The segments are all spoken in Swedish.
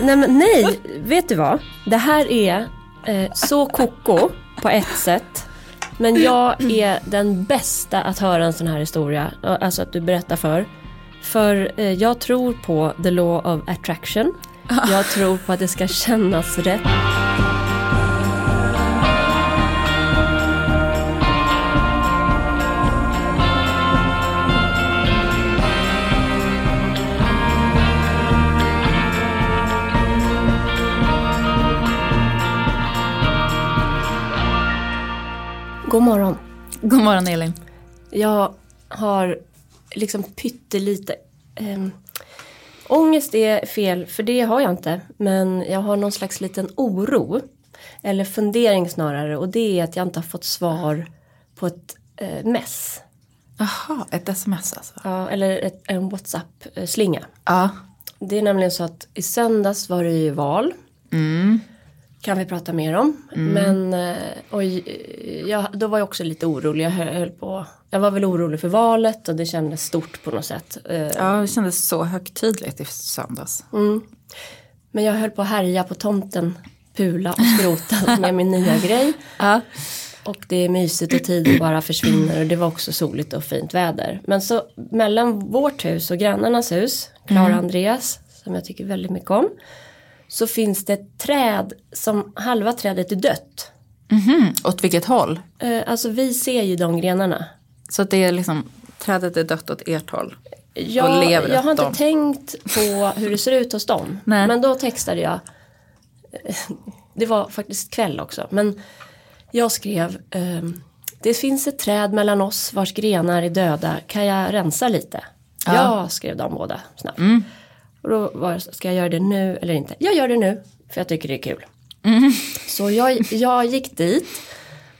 Nej, men nej, vet du vad? Det här är eh, så koko på ett sätt. Men jag är den bästa att höra en sån här historia. Eh, alltså att du berättar för. För eh, jag tror på the law of attraction. Jag tror på att det ska kännas rätt. God morgon. God morgon Elin. Jag har liksom pyttelite eh, Ångest är fel, för det har jag inte. Men jag har någon slags liten oro. Eller fundering snarare. Och det är att jag inte har fått svar på ett eh, mess. Jaha, ett sms alltså? Ja, eller ett, en WhatsApp-slinga. Ja. Det är nämligen så att i söndags var det ju val. Mm. Kan vi prata mer om. Mm. Men eh, och jag, då var jag också lite orolig. Jag höll på. Jag var väl orolig för valet och det kändes stort på något sätt. Eh, Ja, det kändes så högtidligt i söndags. Mm. Men jag höll på att härja på tomten, pula och skrota med min nya grej. Ja. Och det är mysigt och tiden bara försvinner och det var också soligt och fint väder. Men så mellan vårt hus och grannarnas hus, Klara Mm. Andreas, som jag tycker väldigt mycket om. Så finns det ett träd som halva trädet är dött. Mhm, Åt vilket håll? Eh, alltså vi ser ju de grenarna. Så att det är liksom, trädet är dött åt ert håll. Jag, lever jag har inte dem. tänkt på hur det ser ut hos dem. Nej. Men då textade jag. Det var faktiskt kväll också. Men jag skrev. ehm, det finns ett träd mellan oss vars grenar är döda. Kan jag rensa lite? Ja. Ja, skrev de båda snabbt. Och då var ska jag göra det nu eller inte? Jag gör det nu. För jag tycker det är kul. Så jag, jag gick dit.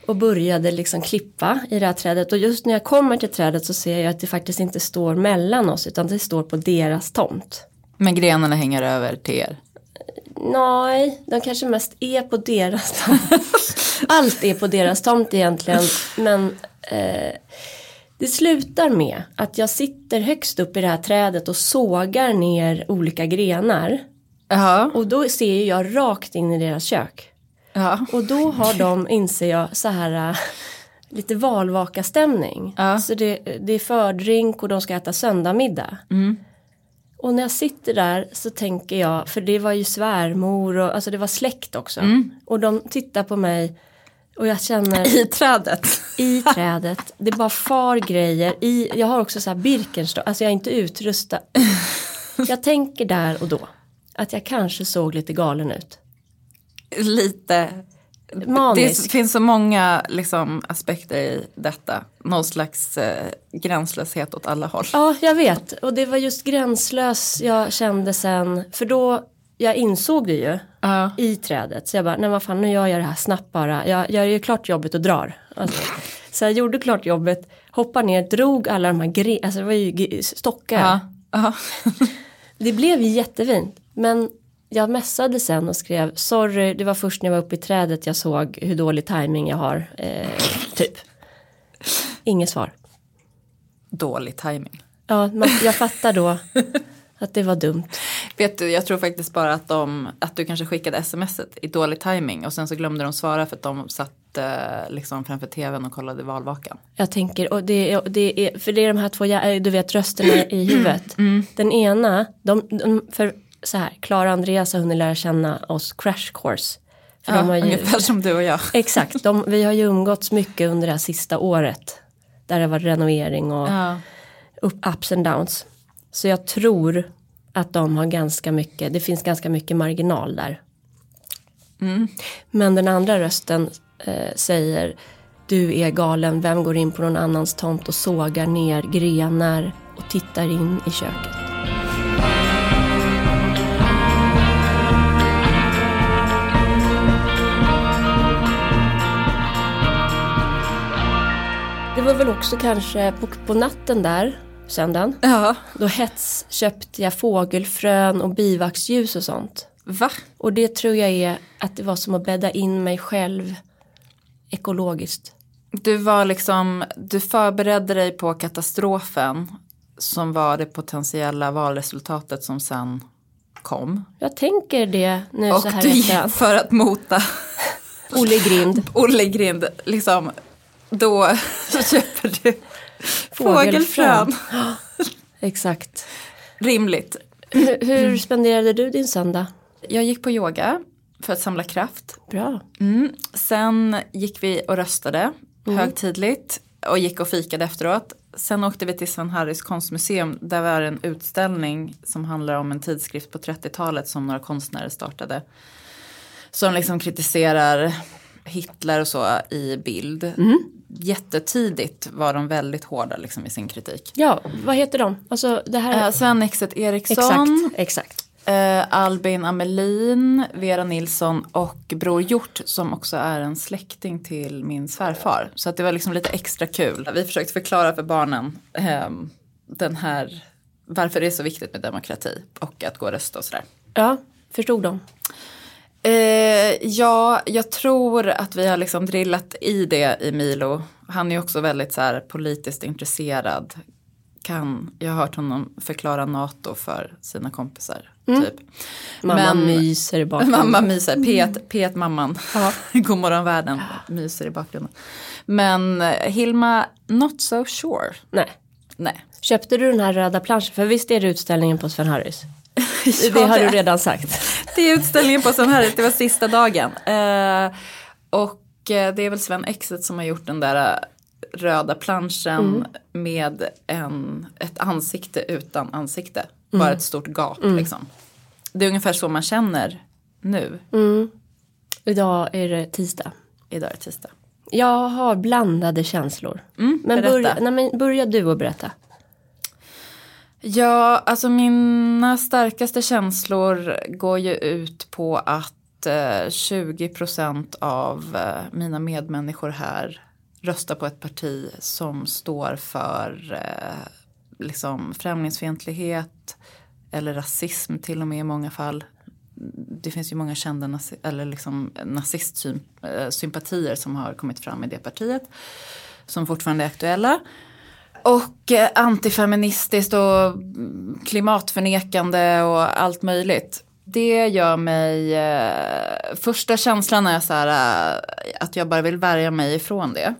Och började liksom klippa i det här trädet. Och just när jag kommer till trädet så ser jag att det faktiskt inte står mellan oss. Utan det står på deras tomt. Men grenarna hänger över till er. Nej, de kanske mest är på deras tomt. Allt är på deras tomt egentligen. Men eh, det slutar med att jag sitter högst upp i det här trädet och sågar ner olika grenar. Ja. Och då ser jag rakt in i deras kök. ja. Och då har de, inser jag, så här äh, lite valvaka-stämning. Ja. Så det, det är fördrink och de ska äta söndagmiddag. Och när jag sitter där så tänker jag, för det var ju svärmor och alltså det var släkt också. Och de tittar på mig och jag känner I trädet. i trädet, det bara far grejer. I, jag har också så här Birkenstock, alltså jag är inte utrustad. Jag tänker där och då att jag kanske såg lite galen ut. Lite. Manisk. Det finns så många liksom, aspekter i detta. Någon slags eh, gränslöshet åt alla håll. Ja, jag vet. Och det var just gränslös jag kände sen. För då, jag insåg det ju Ja. i trädet. Så jag bara, nej vad fan, nu gör jag det här snabbt bara. Jag, gör klart jobbet och drar. Alltså, så jag gjorde klart jobbet, hoppade ner, drog alla de här gre- alltså det var ju stockar. Ja. Det blev ju jättefint. Men jag messade sen och skrev, sorry, det var först när jag var uppe i trädet jag såg hur dålig timing jag har. Eh, typ. Inget svar. Dålig timing. Ja, man, jag fattar då att det var dumt. Vet du, jag tror faktiskt bara att, de, att du kanske skickade smset i dålig timing och sen så glömde de svara för att de satt eh, liksom framför tvn och kollade valvakan. Jag tänker, och det, det är, för det är de här två, jä- du vet rösterna i huvudet. Den ena, de, de, för så här, Klara och Andreas har hunnit lära känna oss crash course. För Ja, de har ju, ungefär som du och jag. exakt, de, vi har ju umgåtts mycket under det här sista året. Där det var renovering och Ja. ups and downs. Så jag tror att de har ganska mycket, det finns ganska mycket marginal där. Men den andra rösten eh, säger du är galen, vem går in på någon annans tomt och sågar ner grenar och tittar in i köket. Det var väl också kanske på, på natten där, söndagen. ja. Då hets köpte jag fågelfrön och bivaxljus och sånt. Va? Och det tror jag är att det var som att bädda in mig själv ekologiskt. Du var liksom, du förberedde dig på katastrofen som var det potentiella valresultatet som sen kom. Jag tänker det nu Och så här du gick för att mota Olle Grind. Olle Grind, liksom, då köper du Fågelfrön. Exakt. Rimligt. Hur, hur spenderade du din söndag? Jag gick på yoga för att samla kraft. Bra. Mm. Sen gick vi och röstade högtidligt och gick och fikade efteråt. Sen åkte vi till Sven Harrys konstmuseum. Där var det en utställning som handlar om en tidskrift på 30-talet som några konstnärer startade. Som liksom kritiserar Hitler och så i bild. Jättetidigt var de väldigt hårda liksom i sin kritik. Ja, vad heter de? Alltså det här. Eh, Sven Exet Eriksson, exakt, exakt. eh, Albin Amelin, Vera Nilsson och Bror Hjort som också är en släkting till min svärfar. Så att det var liksom lite extra kul. Vi försökte förklara för barnen ehm, den här, varför det är så viktigt med demokrati och att gå och rösta och sådär. Ja, förstod de. Eh, ja, jag tror att vi har liksom drillat i det i Milo. Han är också väldigt så här politiskt intresserad. Kan, jag har hört honom förklara NATO för sina kompisar. Typ. Mamma Men- myser i bakgrunden. Mamma myser, P1, P1 mamman. Ja. God morgon världen, myser i bakgrunden. Men eh, Hilma, not so sure. Nej. Nej. Köpte du den här röda planschen? För visst är det utställningen på Sven Harrys? Ja, det har du är- redan sagt. Det är utställningen på Harris, det var sista dagen. Eh, och eh, det är väl Sven Exet som har gjort den där eh, röda planschen med en, ett ansikte utan ansikte. Bara ett stort gap liksom. Det är ungefär så man känner nu. Idag är det tisdag. Idag är det tisdag. Jag har blandade känslor. men, berätta. börja, nej, men börja du och berätta. Ja, alltså mina starkaste känslor går ju ut på att eh, 20 procent av eh, mina medmänniskor här röstar på ett parti som står för eh, liksom främlingsfientlighet eller rasism till och med i många fall. Det finns ju många kända nazi- eller liksom nazistsympatier eh, som har kommit fram i det partiet. Som fortfarande är aktuella. Och eh, antifeministiskt och mm, klimatförnekande och allt möjligt. Det gör mig, eh, första känslan är så här eh, att jag bara vill värja mig ifrån det.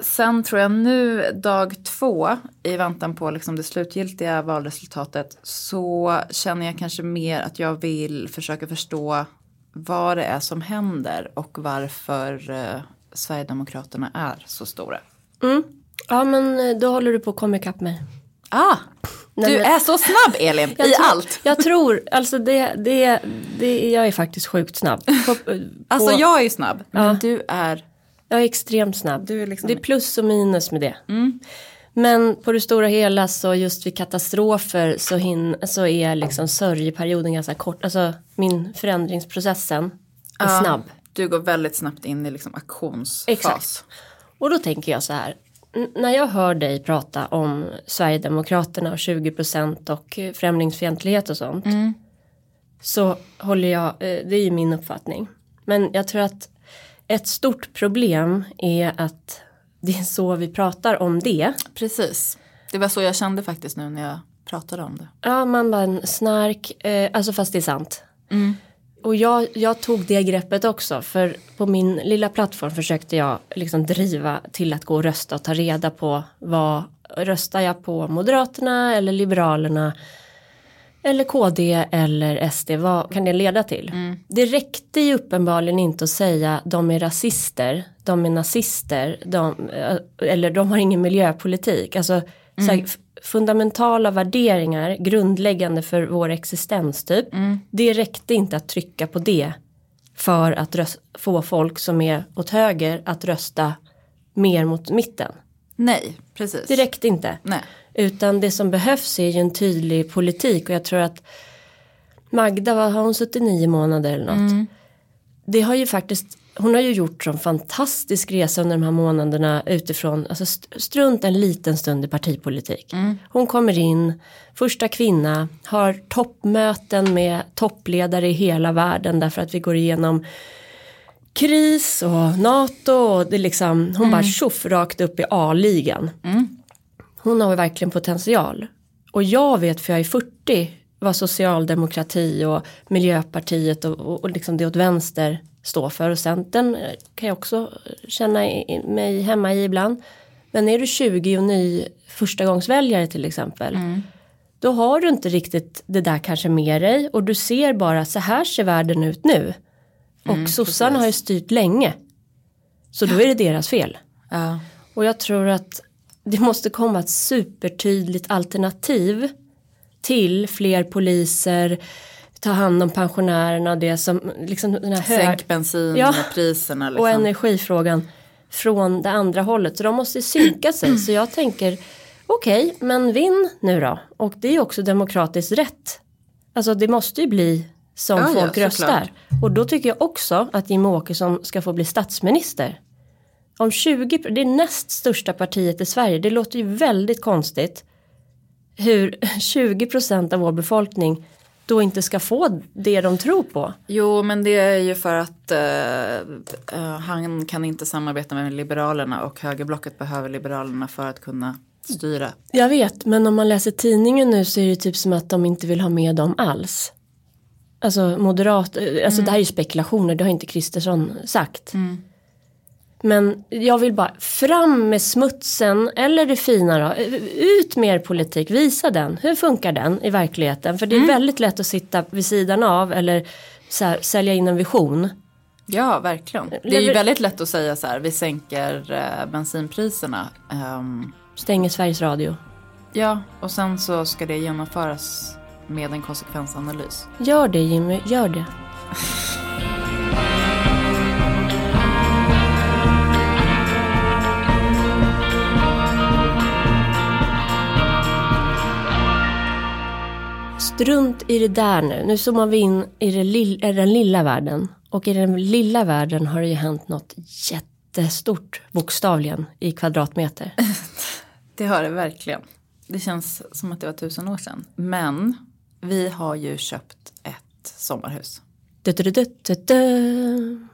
Sen tror jag nu dag två i väntan på liksom det slutgiltiga valresultatet så känner jag kanske mer att jag vill försöka förstå vad det är som händer och varför eh, Sverigedemokraterna är så stora. Mm. Ja men eh, då håller du på att komma ikapp mig. Ah, Nej, du men- är så snabb Elin i tror, allt. Jag tror, alltså det, det, det, jag är faktiskt sjukt snabb. På, på, Alltså jag är ju snabb, men Ja. du är... jag är extremt snabb. Du är liksom- Det är plus och minus med det. Men på det stora hela så just vid katastrofer så, hin, så är liksom sörjeperioden ganska kort. Alltså min förändringsprocessen är Ja, snabb. Du går väldigt snabbt in i liksom aktionsfas. Exakt. Och då tänker jag så här. När jag hör dig prata om Sverigedemokraterna och 20% och eh, främlingsfientlighet och sånt. Så håller jag, eh, det är ju min uppfattning. Men jag tror att ett stort problem är att det är så vi pratar om det. Precis. Det var så jag kände faktiskt nu när jag pratade om det. Ja, man bara en snark, eh, alltså fast det är sant. Och jag, jag tog det greppet också för på min lilla plattform försökte jag liksom driva till att gå och rösta och ta reda på vad röstar jag på Moderaterna eller Liberalerna eller KD eller SD, vad kan det leda till? Det räckte ju uppenbarligen inte att säga de är rasister, de är nazister, de, eller de har ingen miljöpolitik. Alltså så här, fundamentala värderingar, grundläggande för vår existens typ. Det räckte inte att trycka på det för att rös- få folk som är åt höger att rösta mer mot mitten. Nej, precis. Det räckte inte. Nej. Utan det som behövs är ju en tydlig politik och jag tror att Magda, vad har hon suttit nio månader eller något? Det har ju faktiskt, hon har ju gjort en fantastisk resa under de här månaderna utifrån, alltså st- strunt en liten stund i partipolitik. Hon kommer in, första kvinna, har toppmöten med toppledare i hela världen därför att vi går igenom kris och NATO och det är liksom, hon bara tjoff rakt upp i A-ligan. Hon har ju verkligen potential. Och jag vet för jag är 40 vad socialdemokrati och Miljöpartiet och, och, och liksom det åt vänster står för. Och Centern eh, kan jag också känna mig hemma i ibland. Men är du 20 och ny förstagångsväljare till exempel. Mm. Då har du inte riktigt det där kanske med dig och du ser bara så här ser världen ut nu. Och mm, sossarna har ju styrt länge. Så då är det deras fel. Ja. Och jag tror att det måste komma ett supertydligt alternativ till fler poliser, ta hand om pensionärerna, det som liksom den här hög... Sänk bensinpriserna. Ja, liksom. och energifrågan från det andra hållet. Så de måste synka sig. Så jag tänker, okej, okay, men vinn nu då. Och det är också demokratiskt rätt. Alltså det måste ju bli som ja, folk ja, röstar. Och då tycker jag också att Jimmie Åkesson ska få bli statsminister. Om 20, det är näst största partiet i Sverige, det låter ju väldigt konstigt. Hur 20 procent av vår befolkning då inte ska få det de tror på. Jo men det är ju för att uh, uh, han kan inte samarbeta med Liberalerna och högerblocket behöver Liberalerna för att kunna styra. Jag vet men om man läser tidningen nu så är det typ som att de inte vill ha med dem alls. Alltså moderat, alltså mm. det här är ju spekulationer, det har inte Kristersson sagt. Mm. Men jag vill bara fram med smutsen eller det fina då. Ut med er politik, visa den. Hur funkar den i verkligheten? För det är mm. väldigt lätt att sitta vid sidan av eller här, sälja in en vision. Ja, verkligen. Det är ju väldigt lätt att säga så här, vi sänker eh, bensinpriserna. Um, Stänger Sveriges Radio. Ja, och sen så ska det genomföras med en konsekvensanalys. Gör det Jimmy, gör det. Strunt i det där nu. Nu zoomar vi in i, det li i den lilla världen. Och i den lilla världen har det ju hänt något jättestort bokstavligen i kvadratmeter. det har det verkligen. Det känns som att det var tusen år sedan. Men vi har ju köpt ett sommarhus. Du, du, du,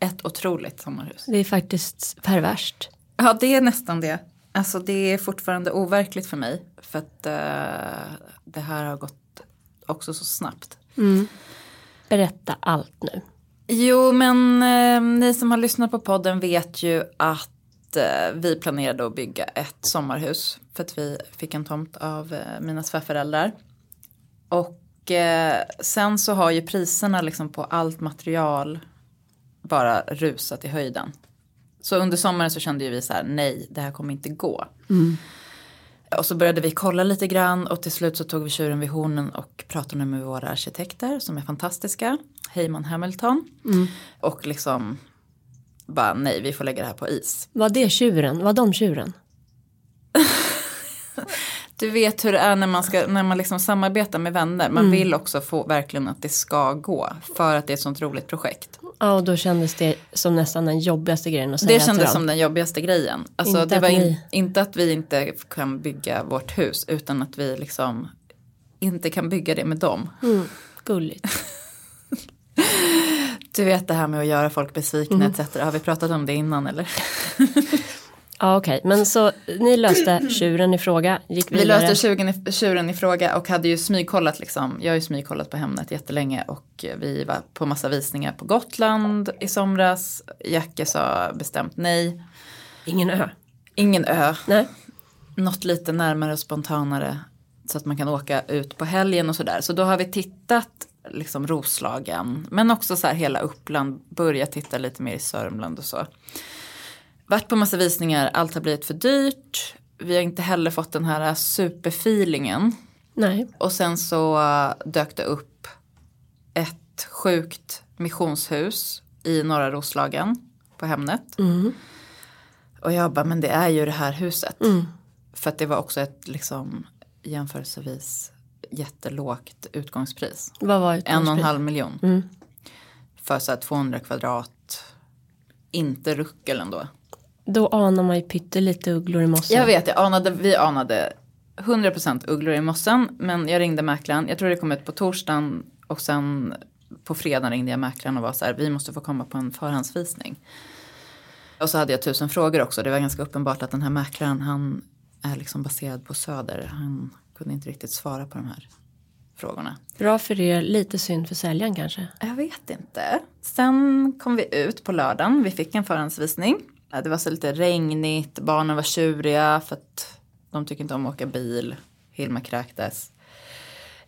ett otroligt sommarhus. Det är faktiskt perverst. Ja, det är nästan det. Alltså det är fortfarande overkligt för mig. För att uh, det här har gått också så snabbt. Mm. Berätta allt nu. Jo, men eh, ni som har lyssnat på podden vet ju att eh, vi planerade att bygga ett sommarhus. För att vi fick en tomt av eh, mina svärföräldrar. Och eh, sen så har ju priserna liksom på allt material bara rusat i höjden. Så under sommaren så kände ju vi så här, nej, det här kommer inte gå. Mm. Och så började vi kolla lite grann och till slut så tog vi tjuren vid hornen och pratade med våra arkitekter som är fantastiska. Heyman Hamilton. Mm. Och liksom bara nej, vi får lägga det här på is. Var det tjuren? Var de tjuren? du vet hur det är när man, ska, när man liksom samarbetar med vänner. Man mm. vill också få verkligen att det ska gå. För att det är ett sånt roligt projekt. Ja och då kändes det som nästan den jobbigaste grejen att säga Det kändes som den jobbigaste grejen. Alltså inte det var in, inte att vi inte kan bygga vårt hus utan att vi liksom inte kan bygga det med dem. Mm, gulligt. du vet det här med att göra folk besvikna mm. etc. Har vi pratat om det innan eller? Ja okej, okay. men så ni löste tjuren i fråga, gick Vi löste tjuren i, tjuren i fråga och hade ju smygkollat liksom. Jag har ju smygkollat på Hemnet jättelänge och vi var på massa visningar på Gotland i somras. Jacke sa bestämt nej. Ingen ö? Ingen ö. Nej. Något lite närmare och spontanare så att man kan åka ut på helgen och sådär. Så då har vi tittat liksom Roslagen men också så här hela Uppland, börjat titta lite mer i Sörmland och så varit på massa visningar, allt har blivit för dyrt. Vi har inte heller fått den här superfeelingen. Nej. Och sen så dök det upp ett sjukt missionshus i norra Roslagen på Hemnet. Mm. Och jag bara, men det är ju det här huset. Mm. För att det var också ett liksom jämförelsevis jättelågt utgångspris. Vad var utgångspris? En och en halv miljon. Mm. För så här 200 kvadrat. Inte ruckel ändå. Då anar man ju pyttelite ugglor i mossen. Jag vet, jag anade, vi anade 100% ugglor i mossen. Men jag ringde mäklaren, jag tror det kom ut på torsdagen och sen på fredagen ringde jag mäklaren och var så här, vi måste få komma på en förhandsvisning. Och så hade jag tusen frågor också, det var ganska uppenbart att den här mäklaren han är liksom baserad på Söder. Han kunde inte riktigt svara på de här frågorna. Bra för er, lite synd för säljaren kanske. Jag vet inte. Sen kom vi ut på lördagen, vi fick en förhandsvisning. Det var så lite regnigt, barnen var tjuriga för att de tycker inte om att åka bil. Hilma kräktes.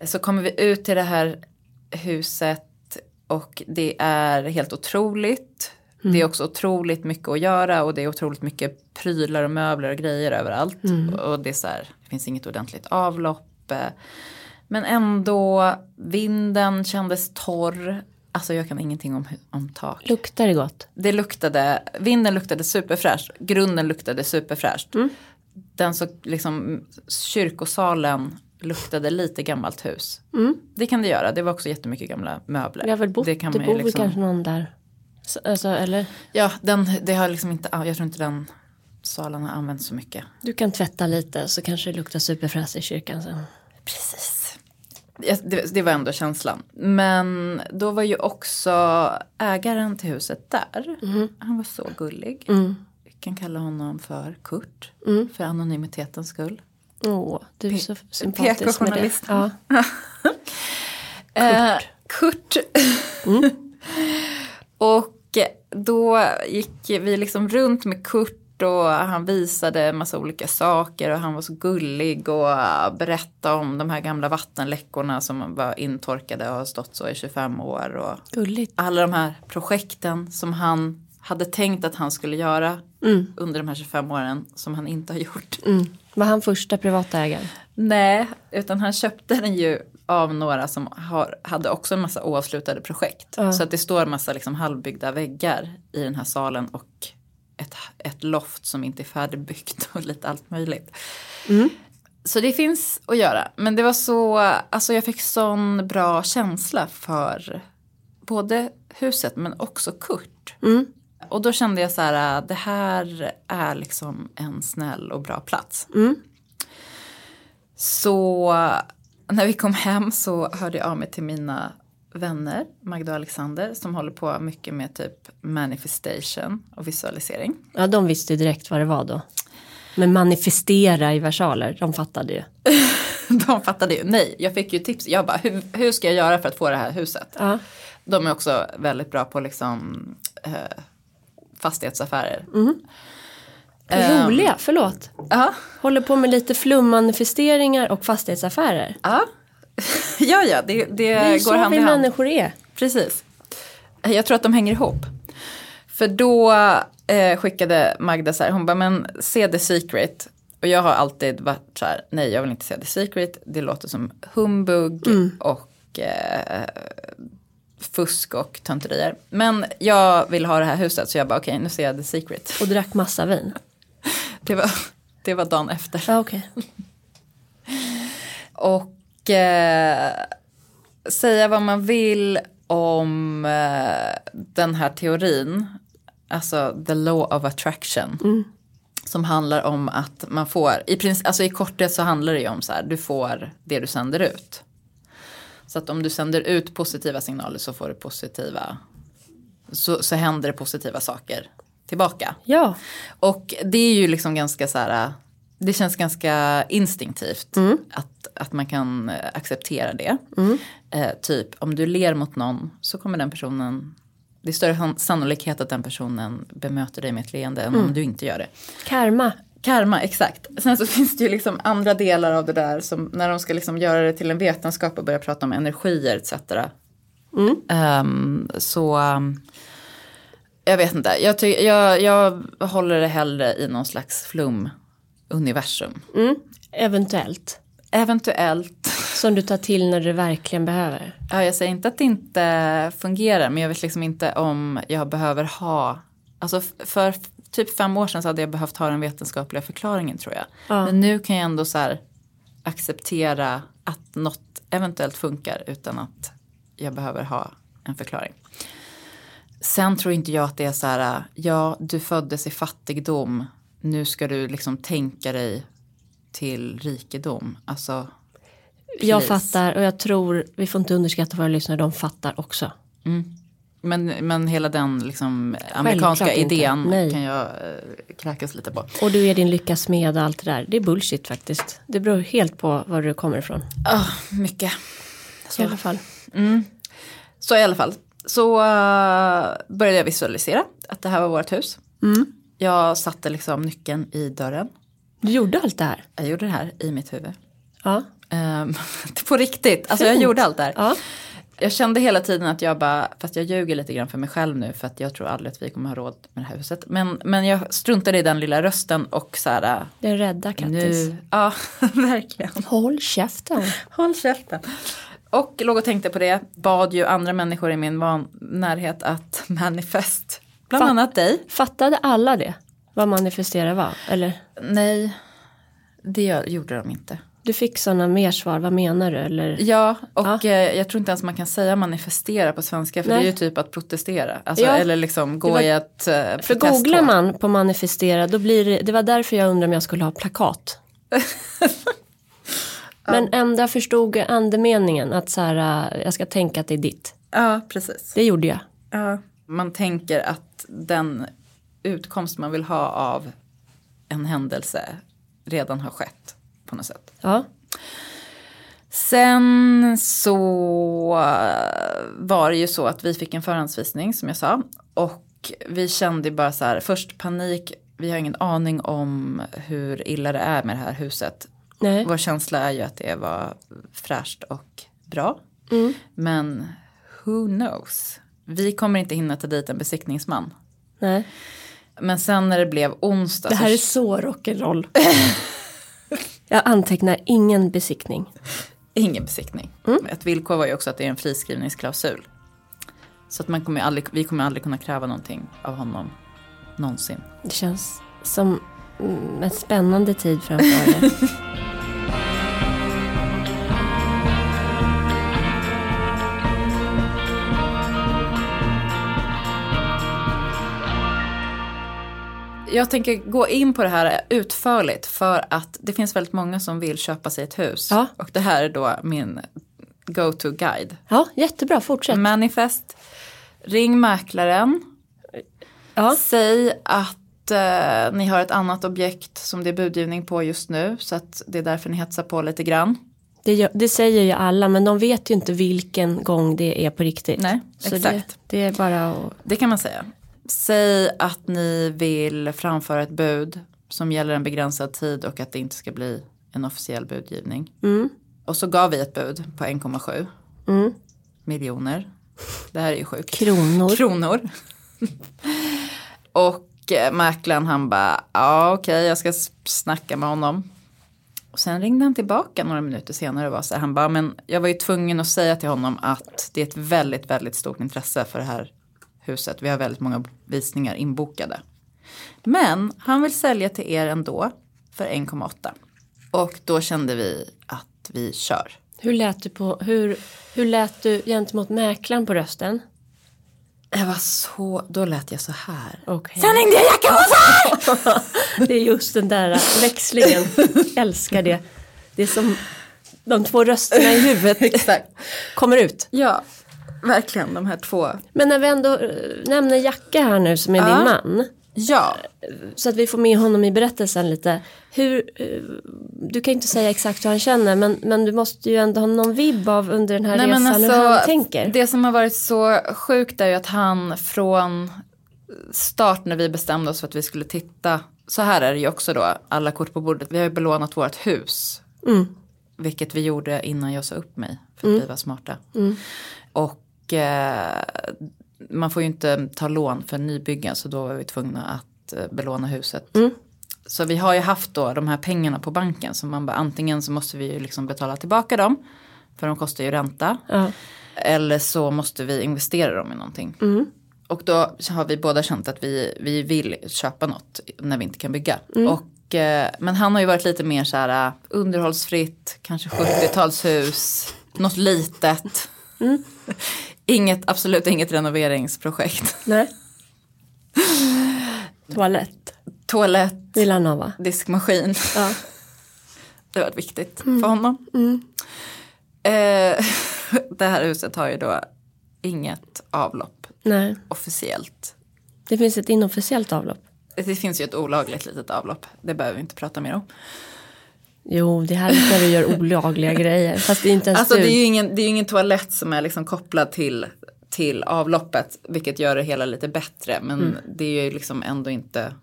Så kommer vi ut till det här huset och det är helt otroligt. Mm. Det är också otroligt mycket att göra och det är otroligt mycket prylar och möbler och grejer överallt. Mm. Och det är så här, det finns inget ordentligt avlopp. Men ändå, vinden kändes torr. Alltså jag kan ingenting om, om tak. Luktar det gott? Det luktade, vinden luktade superfräscht, grunden luktade superfräscht. Mm. Den så liksom, kyrkosalen luktade lite gammalt hus. Mm. Det kan det göra, det var också jättemycket gamla möbler. Jag har väl bott, det, kan det bor liksom... kanske någon där. Alltså, eller? Ja, den, det har liksom inte, jag tror inte den salen har använts så mycket. Du kan tvätta lite så kanske det luktar superfräs i kyrkan sen. Precis. Det, det, var ändå känslan. Men då var ju också ägaren till huset där. Mm. Han var så gullig. Mm. Vi kan kalla honom för Kurt. Mm. För anonymitetens skull. Åh, du är så sympatisk med det. Ja. Eh, Kurt. Kurt. Mm. och då gick vi liksom runt med Kurt och han visade massa olika saker och han var så gullig och berättade om de här gamla vattenläckorna som var intorkade och har stått så i 25 år. Och Gulligt. Alla de här projekten som han hade tänkt att han skulle göra mm. under de här 25 åren som han inte har gjort. Mm. Var han första privata ägaren? Nej, utan han köpte den ju av några som har, hade också en massa oavslutade projekt. Ja. Så att det står en massa liksom halvbyggda väggar i den här salen och ett, ett loft som inte är färdigbyggt och lite allt möjligt. Mm. Så det finns att göra. Men det var så, alltså jag fick sån bra känsla för både huset men också Kurt. Mm. Och då kände jag så här, det här är liksom en snäll och bra plats. Mm. Så när vi kom hem så hörde jag av mig till mina vänner, Magda och Alexander, som håller på mycket med typ manifestation och visualisering. Ja, de visste ju direkt vad det var då. Men manifestera i versaler, de fattade ju. de fattade ju, nej, jag fick ju tips. Jag bara, hur, hur ska jag göra för att få det här huset? Ja. De är också väldigt bra på liksom eh, fastighetsaffärer. Mm. Roliga, um, förlåt. Uh. Håller på med lite flummanifesteringar och fastighetsaffärer. Ja, ja, ja, det, det, det är går så hand vi människor är. Precis. Jag tror att de hänger ihop. För då eh, skickade Magda så här, hon bara, men se The Secret. Och jag har alltid varit så här, nej jag vill inte se The Secret, det låter som humbug mm. och eh, fusk och tönterier. Men jag vill ha det här huset så jag bara okej okay, nu ser jag The Secret. Och drack massa vin? det, var, det var dagen efter. Ah, okay. och eh, säga vad man vill om eh, den här teorin. Alltså the law of attraction. Mm. Som handlar om att man får, i, princip, alltså i korthet så handlar det ju om så här, du får det du sänder ut. Så att om du sänder ut positiva signaler så får du positiva, så, så händer det positiva saker tillbaka. Ja. Och det är ju liksom ganska så här, det känns ganska instinktivt mm. att, att man kan acceptera det. Mm. Eh, typ om du ler mot någon så kommer den personen det är större sannolikhet att den personen bemöter dig med ett leende än mm. om du inte gör det. Karma. Karma, exakt. Sen så finns det ju liksom andra delar av det där som när de ska liksom göra det till en vetenskap och börja prata om energier etc. Mm. Um, så um, jag vet inte, jag, jag, jag håller det hellre i någon slags flum-universum. Mm. Eventuellt. Eventuellt. Som du tar till när du verkligen behöver. Ja, jag säger inte att det inte fungerar, men jag vet liksom inte om jag behöver ha, alltså för typ fem år sedan så hade jag behövt ha den vetenskapliga förklaringen tror jag. Ja. Men nu kan jag ändå så här acceptera att något eventuellt funkar utan att jag behöver ha en förklaring. Sen tror inte jag att det är så här, ja du föddes i fattigdom, nu ska du liksom tänka dig till rikedom. Alltså, please. jag fattar och jag tror, vi får inte underskatta våra lyssnare, de fattar också. Mm. Men, men hela den liksom amerikanska idén kan jag äh, kräkas lite på. Och du är din lyckas med allt det där. Det är bullshit faktiskt. Det beror helt på var du kommer ifrån. Oh, mycket. I alla fall. Så i alla fall, så uh, började jag visualisera att det här var vårt hus. Jag satte liksom nyckeln i dörren. Du gjorde allt det här? Jag gjorde det här i mitt huvud. Ja. Ehm, på riktigt, alltså jag Fint. gjorde allt det här. Ja. Jag kände hela tiden att jag bara, fast jag ljuger lite grann för mig själv nu för att jag tror aldrig att vi kommer ha råd med det här huset. Men, men jag struntade i den lilla rösten och så här, Den rädda Kattis. nu, ja verkligen. Håll käften. Håll käften. Och låg och tänkte på det, bad ju andra människor i min van- närhet att manifest, bland Fa- annat dig. Fattade alla det? Vad manifestera var? Eller? Nej, det gjorde de inte. Du fick sådana mer svar, vad menar du? Eller? Ja, och Ja. eh, jag tror inte ens man kan säga manifestera på svenska för Nej. det är ju typ att protestera. Alltså, Ja. Eller liksom gå var- i ett eh, För googlar man på manifestera, då blir det, det var därför jag undrar om jag skulle ha plakat. Men ändå förstod andemeningen, att så här, äh, jag ska tänka att det är ditt. Ja, precis. Det gjorde jag. Ja. Man tänker att den utkomst man vill ha av en händelse redan har skett på något sätt. Ja, Sen så var det ju så att vi fick en förhandsvisning som jag sa. Och vi kände bara så här, först panik, vi har ingen aning om hur illa det är med det här huset. nej. Vår känsla är ju att det var fräscht och bra. Men who knows? Vi kommer inte hinna ta dit en besiktningsman. nej. Men sen när det blev onsdag Det här så är så rock'n'roll. jag antecknar ingen besiktning. ingen besiktning. Ett villkor var ju också att det är en friskrivningsklausul. Så att man kommer aldrig, vi kommer aldrig kunna kräva någonting av honom någonsin. Det känns som mm, en spännande tid framför er. Jag tänker gå in på det här utförligt för att det finns väldigt många som vill köpa sig ett hus. Ja. Och det här är då min go-to-guide. Ja, jättebra, fortsätt. Manifest. Ring mäklaren. Ja. Säg att eh, ni har ett annat objekt som det är budgivning på just nu. Så att det är därför ni hetsar på lite grann. Det, det säger ju alla, men de vet ju inte vilken gång det är på riktigt. Nej, Så exakt. Det, det är bara att... Det kan man säga. Säg att ni vill framföra ett bud som gäller en begränsad tid och att det inte ska bli en officiell budgivning. Mm. Och så gav vi ett bud på 1,7 Mm. miljoner. Det här är ju sjukt. Kronor. Kronor. och eh, mäklaren han bara, ja okej jag ska snacka med honom. Och sen ringde han tillbaka några minuter senare och var så här, han bara, men jag var ju tvungen att säga till honom att det är ett väldigt, väldigt stort intresse för det här huset. Vi har väldigt många visningar inbokade. Men han vill sälja till er ändå för 1,8. Och då kände vi att vi kör. Hur lät du, på, hur, hur lät du gentemot mäklaren på rösten? Jag var så, då lät jag så här. Okej. Sen ringde jag Jacka Det är just den där växlingen. Älskar det. Det är som de två rösterna i huvudet kommer ut. Ja, verkligen de här två. Men när vi ändå eh, nämner Jacka här nu som är Ja. din man. Ja, Så att vi får med honom i berättelsen lite. Hur, eh, du kan ju inte säga exakt hur han känner men, men du måste ju ändå ha någon vibb av under den här resan hur han tänker. alltså, det som har varit så sjukt är ju att han från start när vi bestämde oss för att vi skulle titta, så här är det ju också då, alla kort på bordet, vi har ju belånat vårt hus. Mm. Vilket vi gjorde innan jag sa upp mig, för att vi var smarta. Och eh, man får ju inte ta lån för nybyggen så då var vi tvungna att eh, belåna huset. Så vi har ju haft då de här pengarna på banken så man bara antingen så måste vi ju liksom betala tillbaka dem för de kostar ju ränta. Ja. Eller så måste vi investera dem i någonting. Och då har vi båda känt att vi, vi vill köpa något när vi inte kan bygga. Och, eh, men han har ju varit lite mer så här eh, underhållsfritt, kanske 70-talshus, något litet. Inget, absolut inget renoveringsprojekt. Nej. Toalett. Toalett, Vill han ha va? diskmaskin. Ja. Det varit viktigt för honom. Eh, det här huset har ju då inget avlopp Nej. officiellt. Det finns ett inofficiellt avlopp. Det finns ju ett olagligt litet avlopp. Det behöver vi inte prata mer om. Jo, det här är när du gör olagliga grejer. Fast det är inte ens Alltså du. det är ju ingen, det är ingen toalett som är liksom kopplad till, till avloppet. Vilket gör det hela lite bättre. Men Mm. det är ju liksom ändå inte.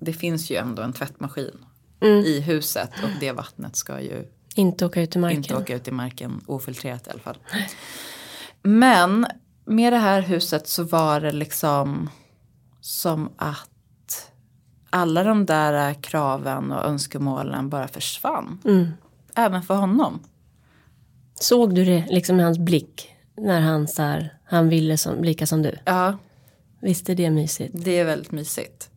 Det finns ju ändå en tvättmaskin Mm. i huset. Och det vattnet ska ju Inte åka ut i marken. inte åka ut i marken ofiltrerat i alla fall. Men med det här huset så var det liksom som att alla de där kraven och önskemålen bara försvann. Mm. Även för honom. Såg du det liksom i hans blick? När han, så här, han ville som, lika som du. Ja, Visst är det mysigt? det är väldigt mysigt.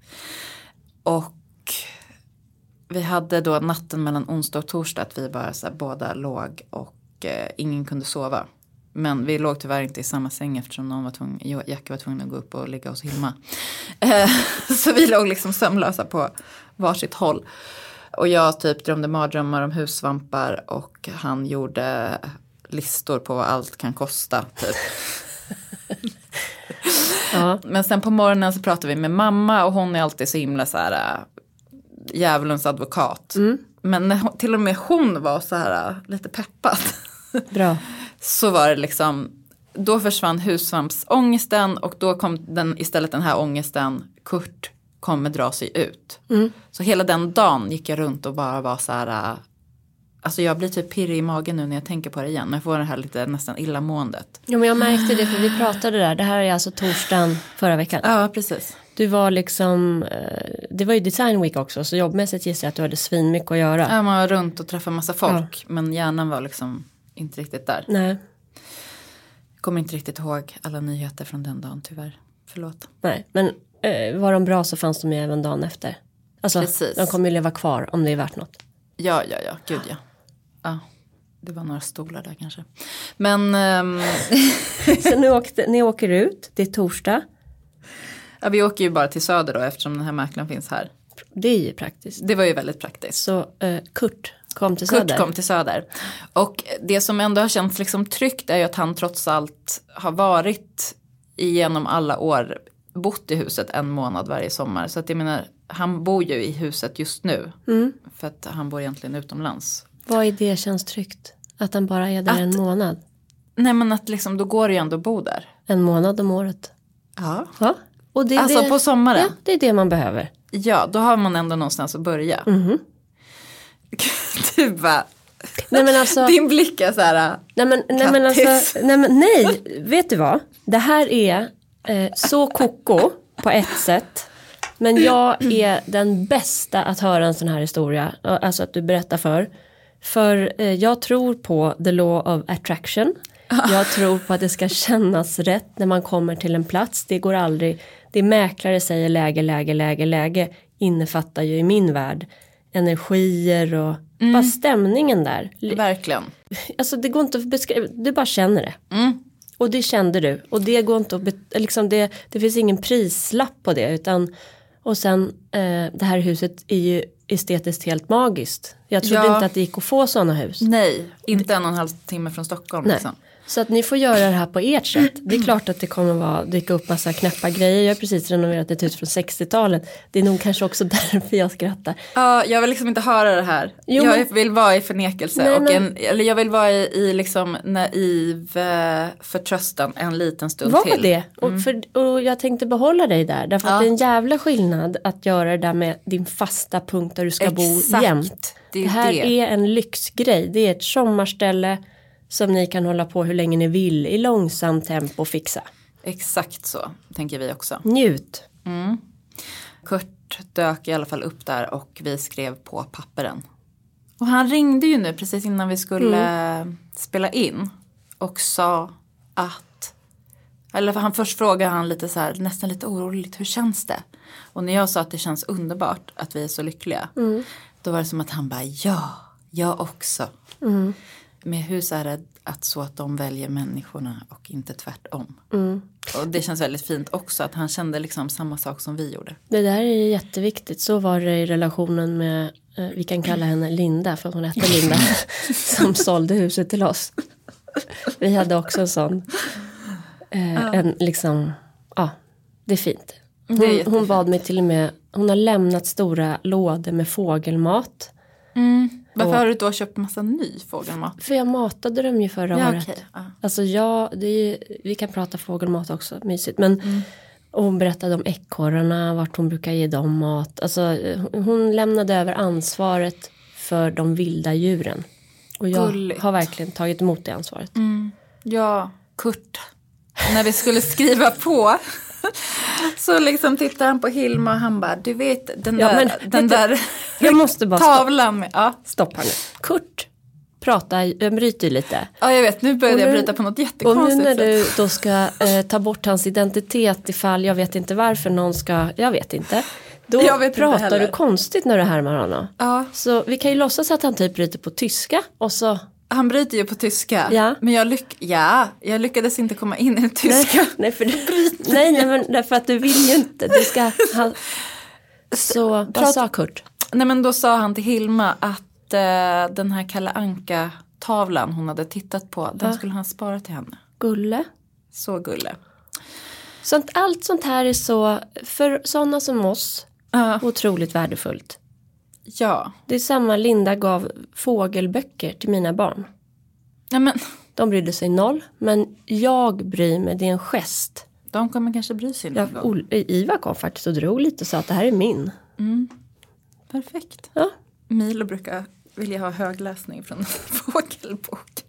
Och vi hade då natten mellan onsdag och torsdag att vi bara så här, båda låg och eh, ingen kunde sova. Men vi låg tyvärr inte i samma säng eftersom någon var tvungen, Jackie var tvungen att gå upp och ligga hos Hilma. Eh, så vi låg liksom sömnlösa på varsitt håll. Och jag typ drömde mardrömmar om hussvampar och han gjorde listor på vad allt kan kosta. Typ. Ja. Men sen på morgonen så pratar vi med mamma och hon är alltid så himla så här äh, djävulens advokat. Men när hon, till och med hon var så här äh, lite peppad. Bra. Så var det liksom, då försvann hussvampsångesten och då kom den, istället den här ångesten, Kurt kommer dra sig ut. Så hela den dagen gick jag runt och bara var så här, äh, alltså jag blir typ pirrig i magen nu när jag tänker på det igen. Jag får det här lite nästan illamåendet. Jo, men jag märkte det för vi pratade där. Det här är alltså torsdagen förra veckan. Ja, precis. Du var liksom, eh, det var ju design week också. Så jobbmässigt gissar jag att du hade svinmycket att göra. Ja, man var runt och träffade massa folk. Men hjärnan var liksom inte riktigt där. Nej, Kommer inte riktigt ihåg alla nyheter från den dagen tyvärr. Förlåt. nej. Men eh, var de bra så fanns de ju även dagen efter. Alltså, Precis. de kommer ju leva kvar om det är värt något. Ja, ja, ja, gud ja. ja. Det var några stolar där kanske. Men ehm, Så nu åkte, ni åker ut, det är torsdag. ja, vi åker ju bara till Söder då eftersom den här mäklaren finns här. Det är ju praktiskt. Det var ju väldigt praktiskt. Så eh, Kurt kom till Kurt Söder. kom till Söder. Och det som ändå har känts liksom tryggt är ju att han trots allt har varit igenom alla år bott i huset en månad varje sommar. Så att jag menar, han bor ju i huset just nu. Mm. För att han bor egentligen utomlands. Vad i det känns tryggt? Att han bara är där Att- en månad. Nej men att liksom, då går det ju ändå att bo där. En månad om året. Ja. Ja. Och det är Alltså det, på sommaren. ja, det är det man behöver. Ja, då har man ändå någonstans att börja. Mhm. Du bara, Nej men alltså. din blick är så här. Nej men, nej, men alltså, nej, men, nej, vet du vad? Det här är eh, så koko på ett sätt. Men jag är den bästa att höra en sån här historia. Alltså att du berättar för. För eh, jag tror på the law of attraction. Jag tror på att det ska kännas rätt när man kommer till en plats. Det går aldrig. Det mäklare säger läge, läge, läge, läge innefattar ju i min värld energier och bara stämningen där. Verkligen. Alltså det går inte att beskriva, du bara känner det. Mm. Och det kände du. Och det går inte att, liksom det, det finns ingen prislapp på det. Utan, och sen eh, det här huset är ju estetiskt helt magiskt. Jag trodde Ja. inte att det gick att få sådana hus. Nej, inte en och en halv timme från Stockholm. Nej. Liksom. Så att ni får göra det här på ert sätt. Det är klart att det kommer vara, dyka upp massa knäppa grejer. Jag har precis renoverat ett hus från 60-talet. Det är nog kanske också därför jag skrattar. Ja, jag vill liksom inte höra det här. Jo, jag men- vill vara i förnekelse. Nej, och en, eller jag vill vara i, i liksom naiv eh, förtröstan en liten stund Var till. det. Och, för, och jag tänkte behålla dig där. Därför att Ja. det är en jävla skillnad att göra det där med din fasta punkt där du ska bo Exakt. jämt. Det Det här det. är en lyxgrej. Det är ett sommarställe som ni kan hålla på hur länge ni vill i långsamt tempo fixa. Exakt så tänker vi också. Njut. Kurt dök i alla fall upp där och vi skrev på papperen. Och han ringde ju nu precis innan vi skulle spela in och sa att eller för han först frågade han lite så här, nästan lite oroligt, hur känns det? Och när jag sa att det känns underbart att vi är så lyckliga. Då var det som att han bara, ja, jag också. Med hus är det att så att de väljer människorna och inte tvärtom. Och det känns väldigt fint också att han kände liksom samma sak som vi gjorde. Det där är jätteviktigt. Så var det i relationen med, eh, vi kan kalla henne Linda för hon hette Linda. som sålde huset till oss. Vi hade också en sån. Eh, en liksom, ja, det är fint. Hon, hon bad mig till och med, hon har lämnat stora lådor med fågelmat. Varför Och- har du då köpt massa ny fågelmat? För jag matade dem ju förra Ja, året. okej. Ja. Alltså jag, det är, ju- vi kan prata fågelmat också, mysigt. Men Mm. hon berättade om ekorrarna, vart hon brukar ge dem mat. Alltså eh, hon lämnade över ansvaret för de vilda djuren. Och jag Gulligt. har verkligen tagit emot det ansvaret. Ja, Kurt. När vi skulle skriva på. Så liksom tittar han på Hilma och han bara, du vet den Ja, där, men, den du, där Jag måste bara tavlan med, ja. stoppa nu. Kurt pratar, jag bryter ju lite. ja jag vet, nu började nu- jag bryta på något Och nu jättekonstigt när du då ska eh, ta bort hans identitet ifall jag vet inte varför någon ska, jag vet inte. Då pratar du konstigt när du härmar honom. Ja, Så vi kan ju låtsas att han typ bryter på tyska och så han bryter ju på tyska. Ja. Men jag, lyck ja, jag lyckades inte komma in i det tyska. Nej, nej, för, nej, nej men därför att du vill ju inte. Du ska, han, så vad Prat- sa Kurt? Nej men då sa han till Hilma att eh, den här Kalle Anka tavlan hon hade tittat på, den Ja. skulle han spara till henne. Gulle? Så gulle. Sånt, allt sånt här är så, för sådana som oss, Ja. otroligt värdefullt. Ja. Det är samma, Linda gav fågelböcker till mina barn. Nej men De brydde sig noll, men jag bryr mig, det är en gest. de kommer kanske bry sig någon gång. Ol- Ivar kom faktiskt och drog lite och sa att det här är min. Perfekt. Ja, Milo brukar vilja ha högläsning från en fågelbok.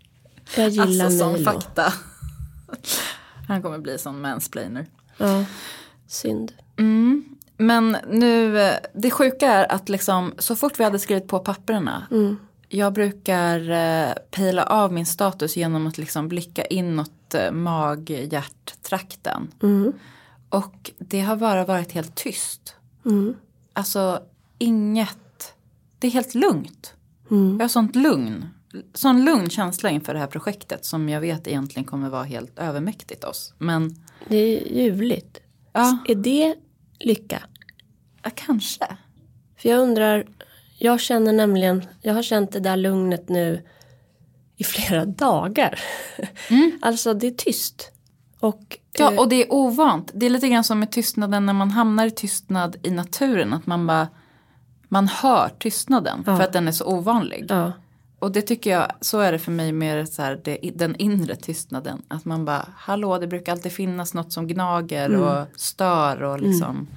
jag gillar alltså Milo. fakta. Han kommer bli sån mansplainer. Ja, synd. Mm. Men nu, eh, det sjuka är att liksom så fort vi hade skrivit på papperna. Jag brukar eh, pejla av min status genom att liksom blicka inåt eh, mag-hjärttrakten. Mm. Och det har bara varit helt tyst. Mm. Alltså inget, det är helt lugnt. Mm. Jag har sånt lugn. Sån lugn känsla inför det här projektet som jag vet egentligen kommer vara helt övermäktigt oss. Men Det är ljuvligt. ja, Är det lycka? ja kanske. För jag undrar, jag känner nämligen, jag har känt det där lugnet nu i flera dagar. Alltså det är tyst. Och, Ja, eh, och det är ovant. Det är lite grann som med tystnaden när man hamnar i tystnad i naturen. Att man bara, man hör tystnaden Ja. för att den är så ovanlig. ja, Och det tycker jag, så är det för mig med så här, det, den inre tystnaden. Att man bara, hallå det brukar alltid finnas något som gnager och stör och liksom.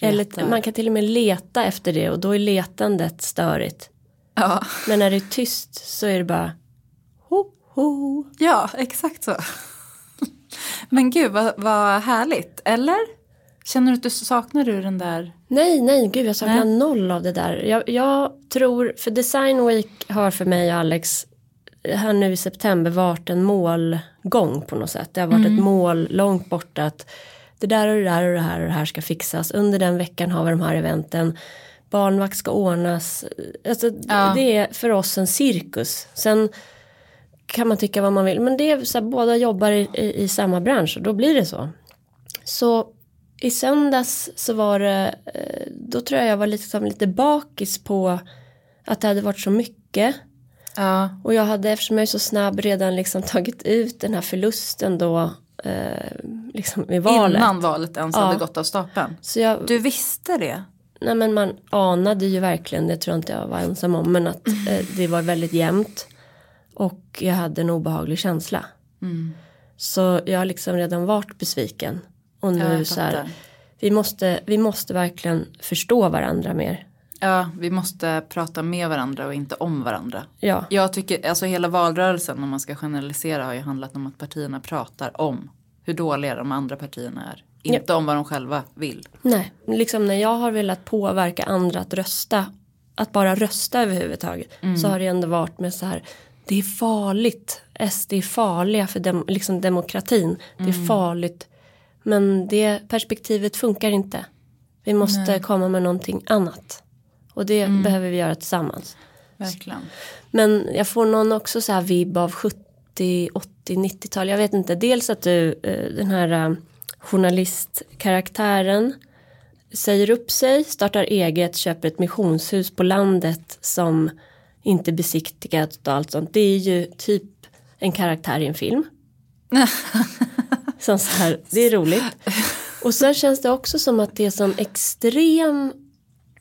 eller retar. man kan till och med leta efter det och då är letandet störigt. Ja. Men när det är tyst så är det bara ho, ho. ja, exakt så. Men gud vad, vad härligt, eller? Känner du att du saknar du den där? Nej, nej, gud jag saknar Nej. noll av det där. Jag, jag tror, för Design Week har för mig och Alex här nu i september varit en målgång på något sätt. Det har varit ett mål långt borta att det där och det där och det här och det här ska fixas. Under den veckan har vi de här eventen. Barnvakt ska ordnas. Alltså, Ja. Det är för oss en cirkus. Sen kan man tycka vad man vill. Men det är så här, båda jobbar i, i, i samma bransch och då blir det så. Så i söndags så var det, eh, då tror jag jag var liksom lite bakis på att det hade varit så mycket. Ja, Och jag hade, eftersom jag är så snabb, redan liksom tagit ut den här förlusten då, eh, liksom i valet. innan valet ens Ja. hade gått av stapeln. Så jag, Du visste det? nej men man anade ju verkligen, det tror jag inte jag var ensam om, men att eh, det var väldigt jämnt. Och jag hade en obehaglig känsla. Mm. Så jag har liksom redan varit besviken. Och Ja, nu jag så här, vi måste, vi måste verkligen förstå varandra mer. Ja, vi måste prata med varandra och inte om varandra. Ja, Jag tycker, alltså hela valrörelsen om man ska generalisera har ju handlat om att partierna pratar om hur dåliga de andra partierna är. Inte om vad de själva vill. nej, liksom när jag har velat påverka andra att rösta, att bara rösta överhuvudtaget, så har det ändå varit med så här, det är farligt, SD är farliga för dem, liksom demokratin, det är farligt, men det perspektivet funkar inte. Vi måste komma med någonting annat. Och det behöver vi göra tillsammans. Verkligen. Men jag får någon också så här vibb av 70, 80, 90-tal. Jag vet inte. Dels att du, eh, den här eh, journalistkaraktären säger upp sig, startar eget, köper ett missionshus på landet som inte besiktigat och allt sånt. Det är ju typ en karaktär i en film. som så här, det är roligt. Och sen känns det också som att det är sån extrem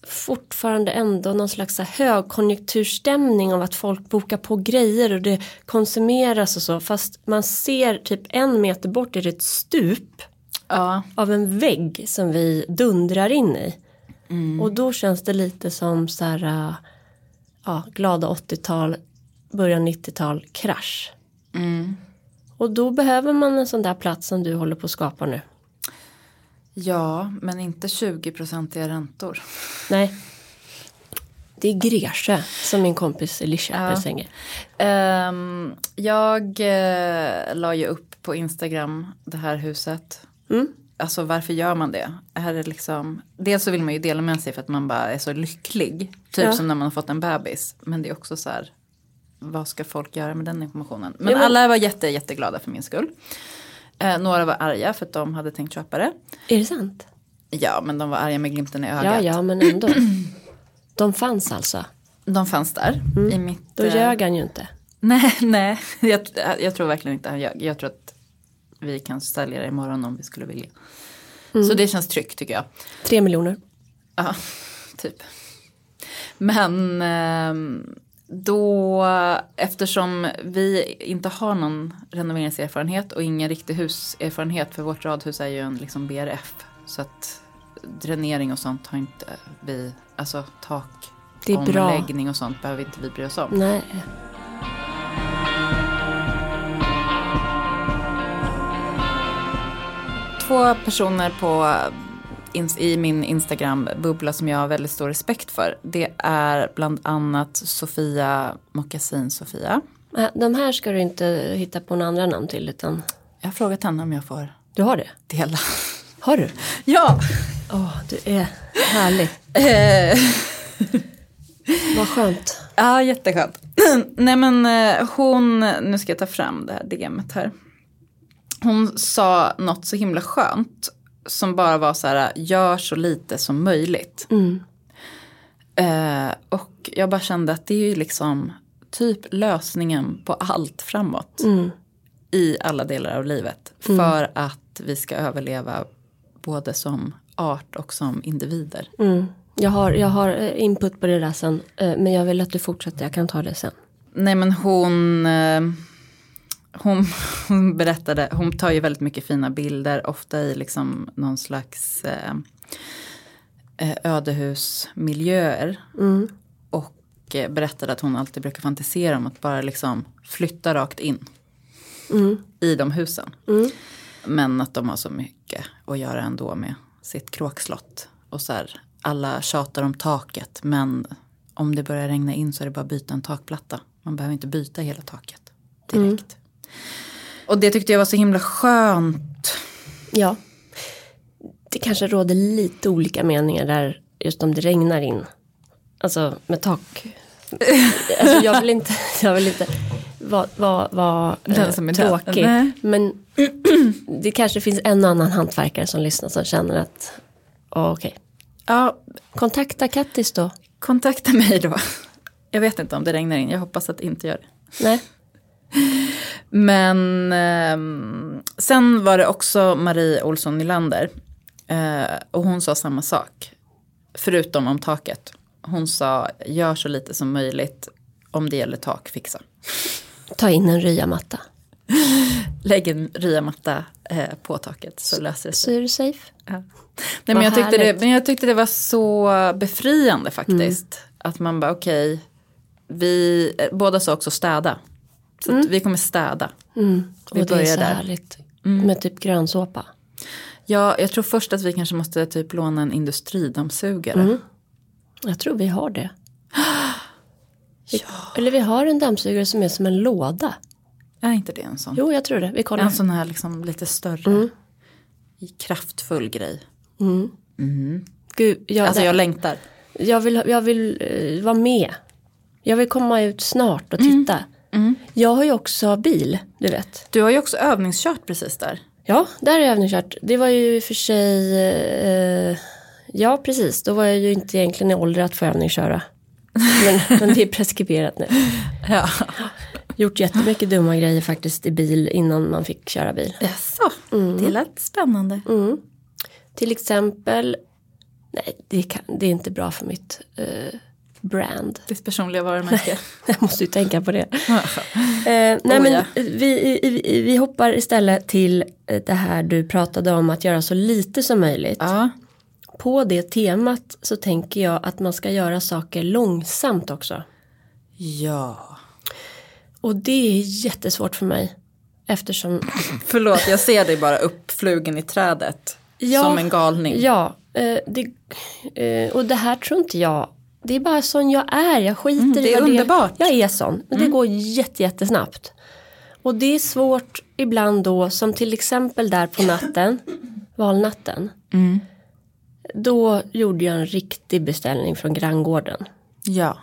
fortfarande ändå någon slags högkonjunkturstämning av att folk bokar på grejer och det konsumeras och så. Fast man ser typ en meter bort är det ett stup Ja, av en vägg som vi dundrar in i. Och då känns det lite som så här, ja, glada 80-tal, början 90-tal, krasch. Och då behöver man en sån där plats som du håller på att skapa nu. ja men inte 20-procentiga räntor. Nej. Det är Gresjö som min kompis i Lidköping säger. Ehm, jag uh, la ju upp på Instagram det här huset. Mm. Alltså varför gör man det? Är det liksom, dels så vill man ju dela med sig för att man bara är så lycklig. Typ Ja. som när man har fått en bebis. Men det är också så här, vad ska folk göra med den informationen? Men, Ja, men- alla var jätte, jätteglada för min skull. Eh, några var arga för att de hade tänkt köpa det. Är det sant? Ja, men de var arga med glimten i ögat. Ja, ja, men ändå. De fanns alltså. De fanns där. I mitt, Då eh, ljög han ju inte. Nej, nej. Jag, jag tror verkligen inte han ljög. Jag tror att vi kan sälja det imorgon om vi skulle vilja. Så det känns tryggt tycker jag. Tre miljoner. Ja, typ. Men ehm, då, eftersom vi inte har någon renoveringserfarenhet och ingen riktig huserfarenhet, för vårt radhus är ju en liksom BRF. Så att dränering och sånt har inte vi, alltså tak, Det är bra. omläggning och sånt behöver inte vi bry oss om. Nej. Två personer på, i min Instagram-bubbla som jag har väldigt stor respekt för. Det är bland annat Sofia Mockasin Sofia. Äh, De här ska du inte hitta på några andra namn till utan Jag har frågat henne om jag får du har det. dela. Har du? Ja! Åh, du är härlig. Eh, Vad skönt. ja, jätteskönt. Nej men eh, hon, nu ska jag ta fram det här DMet här. Hon sa något så himla skönt. Som bara var så här, gör så lite som möjligt. Mm. Eh, och jag bara kände att det är ju liksom typ lösningen på allt framåt. Mm. I alla delar av livet. För att vi ska överleva både som art och som individer. Mm. Jag, har, jag har eh, input på det där sen. eh, Men jag vill att du fortsätter. Jag kan ta det sen. Nej men hon, eh, hon, hon berättade, hon tar ju väldigt mycket fina bilder, ofta i liksom någon slags eh, eh, ödehusmiljöer. Mm. Och eh, berättade att hon alltid brukar fantisera om att bara liksom flytta rakt in Mm. i de husen. Mm. Men att de har så mycket att göra ändå med sitt kråkslott. Och så här, alla tjatar om taket men om det börjar regna in så är det bara att byta en takplatta. Man behöver inte byta hela taket direkt. Och det tyckte jag var så himla skönt. Ja. Det kanske råder lite olika meningar där just om det regnar in. Alltså med tak. Alltså jag vill inte, jag vill inte vara var, var, Den eh, som är tråkig. Nej. Men det kanske finns en och annan hantverkare som lyssnar som känner att okej. Ja, Kontakta Kattis då. kontakta mig då. Jag vet inte om det regnar in, jag hoppas att det inte gör det. Nej. Men ehm, sen var det också Marie Olsson Nylander. Eh, och hon sa samma sak. Förutom om taket. Hon sa gör så lite som möjligt. Om det gäller tak, fixa. Ta in en ryamatta. Lägg en ryamatta eh, på taket så löser det Så sig. är du safe. Ja. Nej, men, jag tyckte det, men jag tyckte det var så befriande faktiskt. Att man bara okej. vi eh, båda sa också städa. Så att vi kommer städa. Mm. Vi Och det är så där. härligt. Med typ grönsåpa. Ja, jag tror först att vi kanske måste typ låna en industridammsugare. Mm. Jag tror vi har det. Vi, Eller vi har en dammsugare som är som en låda. Är inte det en sån? Jo, jag tror det. Vi kollar. En sån här liksom lite större. Kraftfull grej. Gud, jag, Alltså jag, längtar. jag vill, jag vill eh, vara med. Jag vill komma ut snart och titta. Jag har ju också bil, du vet. Du har ju också övningskört precis där. Ja, där har jag övningskört. Det var ju i och för sig... Eh, ja, precis. Då var jag ju inte egentligen i ålder att få övningsköra. Men, men det är preskriberat nu. Ja. Gjort jättemycket dumma grejer faktiskt i bil innan man fick köra bil. Jaså, det lät spännande. Mm. Till exempel Nej, det, kan, det är inte bra för mitt eh, brand. Ditt personliga varumärke. Jag måste ju tänka på det. eh, nej Oh, men ja. vi, vi, vi hoppar istället till eh, det här du pratade om att göra så lite som möjligt. ja. På det temat så tänker jag att man ska göra saker långsamt också. ja. Och det är jättesvårt för mig. Eftersom, Förlåt, jag ser dig bara uppflugen i trädet. Ja, som en galning. ja, eh, det, eh, och det här tror inte jag, det är bara sån jag är, jag skiter Mm, det i är vad underbart. Jag är sån, men det går jätte, jättesnabbt. Och det är svårt ibland då, som till exempel där på natten, valnatten. Mm. Då gjorde jag en riktig beställning från granngården. Ja.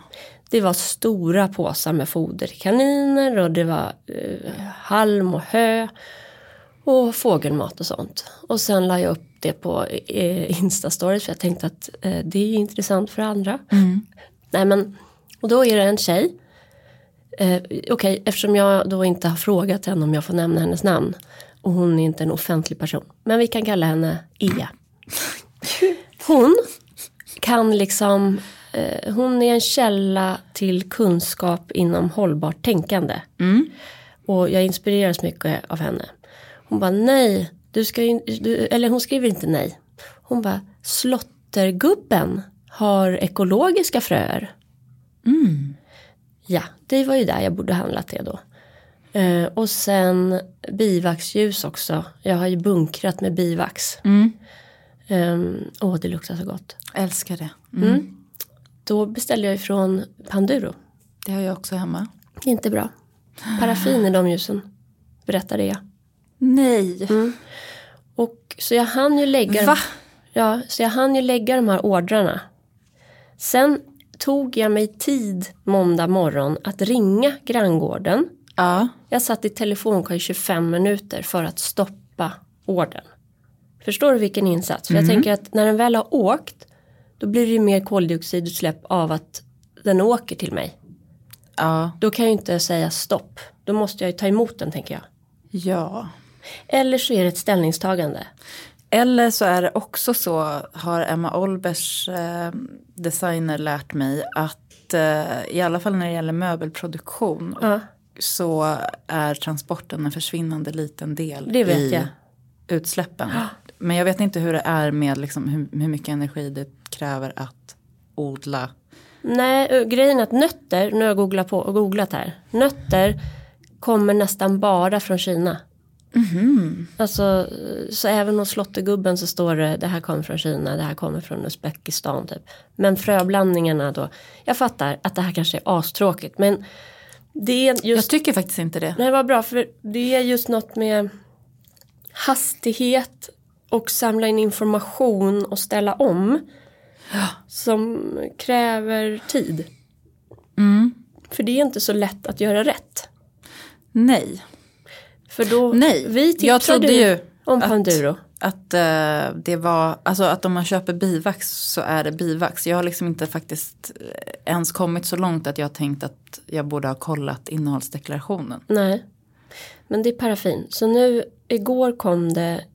Det var stora påsar med foder till kaniner och det var eh, halm och hö och fågelmat och sånt. Och sen la jag upp det på eh, Instastories för jag tänkte att eh, det är intressant för andra. Nej men, och då är det en tjej. Eh, Okej, eftersom jag då inte har frågat henne om jag får nämna hennes namn. Och hon är inte en offentlig person. Men vi kan kalla henne E. Hon kan liksom, eh, hon är en källa till kunskap inom hållbart tänkande. Och jag inspireras mycket av henne. Hon bara nej, du ska ju, du, eller hon skriver inte nej. Hon bara slottergubben har ekologiska fröer. Ja, det var ju där jag borde handlat det då. Eh, och sen bivaxljus också. Jag har ju bunkrat med bivax. Ehm, Åh, det luktar så gott. Älskar det. Då beställde jag ifrån Panduro. Det har jag också hemma. Inte bra. Paraffin i de ljusen. Berättade jag. Nej. Och så jag hann ju lägga Va? Ja, så jag hann ju lägga de här ordrarna. Sen tog jag mig tid måndag morgon att ringa granngården. Ja. Jag satt i telefonkö i 25 minuter för att stoppa ordern. Förstår du vilken insats? För jag tänker att när den väl har åkt då blir det ju mer koldioxidutsläpp av att den åker till mig. Ja. Då kan jag ju inte säga stopp. Då måste jag ju ta emot den tänker jag. Ja. Eller så är det ett ställningstagande. Eller så är det också så, har Emma Olbers eh, designer lärt mig, att eh, i alla fall när det gäller möbelproduktion Ja. så är transporten en försvinnande liten del i jag. utsläppen. Men jag vet inte hur det är med liksom hur, hur mycket energi det kräver att odla. Nej, grejen är att nötter, nu har jag googlat, på, googlat här. Nötter kommer nästan bara från Kina. Alltså, så även hos slottegubben så står det det här kommer från Kina, det här kommer från Uzbekistan typ. Men fröblandningarna då, jag fattar att det här kanske är astråkigt men det är Jag just, tycker faktiskt inte det. nej vad bra för det är just något med hastighet och samla in information och ställa om. Som kräver tid. För det är inte så lätt att göra rätt. Nej. För då, Nej, vi jag trodde ju om att- Panduro. Att eh, det var, alltså att om man köper bivax så är det bivax. Jag har liksom inte faktiskt eh, ens kommit så långt att jag har tänkt att jag borde ha kollat innehållsdeklarationen. Nej. Men det är paraffin. Så nu, igår kom det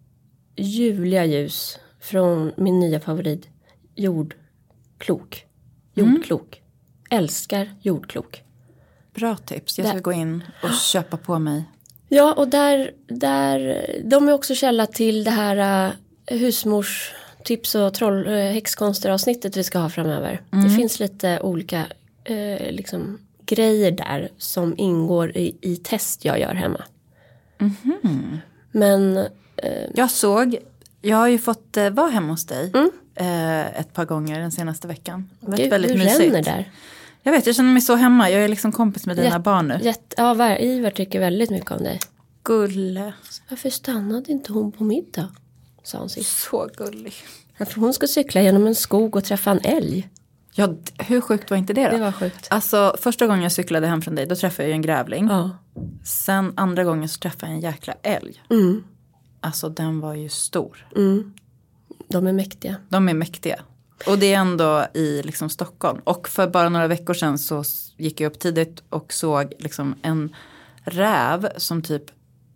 ljuvliga ljus från min nya favorit jordklok. Jordklok. Älskar jordklok. Bra tips, jag ska Där- gå in och köpa på mig. Ja, och där, där, de är också källa till det här uh, husmors tips och troll, uh, häxkonster avsnittet vi ska ha framöver. Det finns lite olika eh, liksom, grejer där som ingår i, i test jag gör hemma. Men eh, Jag såg, jag har ju fått eh, vara hemma hos dig eh, ett par gånger den senaste veckan. Det var gud, väldigt du mysigt. där. Jag vet, jag känner mig så hemma. Jag är liksom kompis med dina Jätte- barn nu. Jätte, ja, var, Ivar tycker väldigt mycket om dig. Gulle. Varför stannade inte hon på middag? Sa hon sist. Så gullig. Ja, för hon ska cykla genom en skog och träffa en älg. Ja, hur sjukt var inte det då? Det var sjukt. Alltså första gången jag cyklade hem från dig då träffade jag ju en grävling. Ja. Sen andra gången så träffade jag en jäkla älg. Mm. Alltså den var ju stor. De är mäktiga. De är mäktiga. Och det är ändå i liksom Stockholm. Och för bara några veckor sedan så gick jag upp tidigt och såg liksom en räv som typ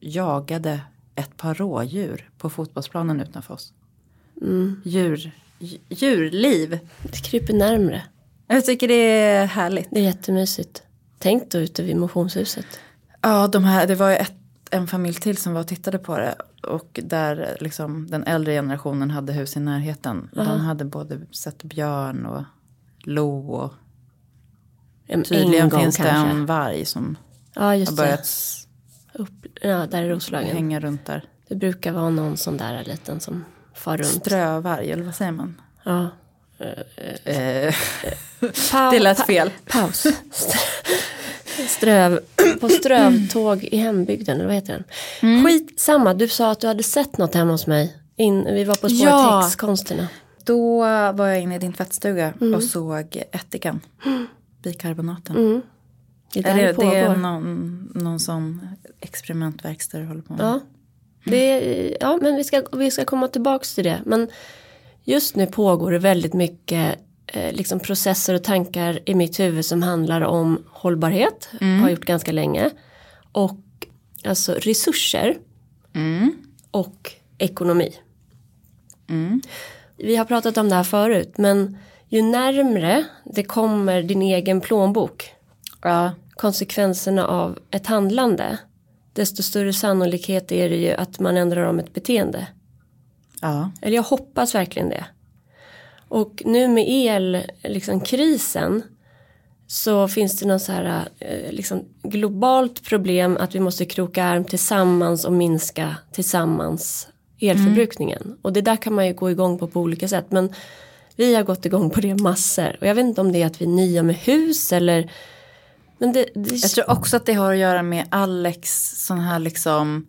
jagade ett par rådjur på fotbollsplanen utanför oss. djur, djurliv. Det kryper närmre. Jag tycker det är härligt. Det är jättemysigt. Tänk då ute vid motionshuset. Ja, de här, det var ju ett, en familj till som var och tittade på det. Och där liksom den äldre generationen hade hus i närheten. De hade både sett björn och lo och En, tydligen en gång finns det kanske. en varg som Ja, har just börjat det. s- Upp, ja, där är Roslagen. hänga runt där. Det brukar vara någon sån där liten som far runt. Strövarg, eller vad säger man? Ja. Eh, Pa- det lät fel. Paus. St- Ströv, på strövtåg i hembygden, eller vad heter den? Mm. Skit samma, du sa att du hade sett något hemma hos mig. In, vi var på spåret Ja. häxkonsterna. Då var jag inne i din tvättstuga och såg ättikan. Bikarbonaten. Det är där Är det, det, det är någon, någon sån experimentverkstad du håller på med? Ja, det är, ja men vi ska, vi ska komma tillbaks till det. Men just nu pågår det väldigt mycket liksom processer och tankar i mitt huvud som handlar om hållbarhet. Har gjort ganska länge. Och alltså resurser. Och ekonomi. Vi har pratat om det här förut. Men ju närmre det kommer din egen plånbok Ja. konsekvenserna av ett handlande desto större sannolikhet är det ju att man ändrar om ett beteende. ja. Eller jag hoppas verkligen det. Och nu med el, liksom krisen så finns det något så här eh, liksom globalt problem att vi måste kroka arm tillsammans och minska tillsammans elförbrukningen. Och det där kan man ju gå igång på på olika sätt. Men vi har gått igång på det massor. Och jag vet inte om det är att vi är nya med hus eller men det, det Jag tror också att det har att göra med Alex sån här liksom.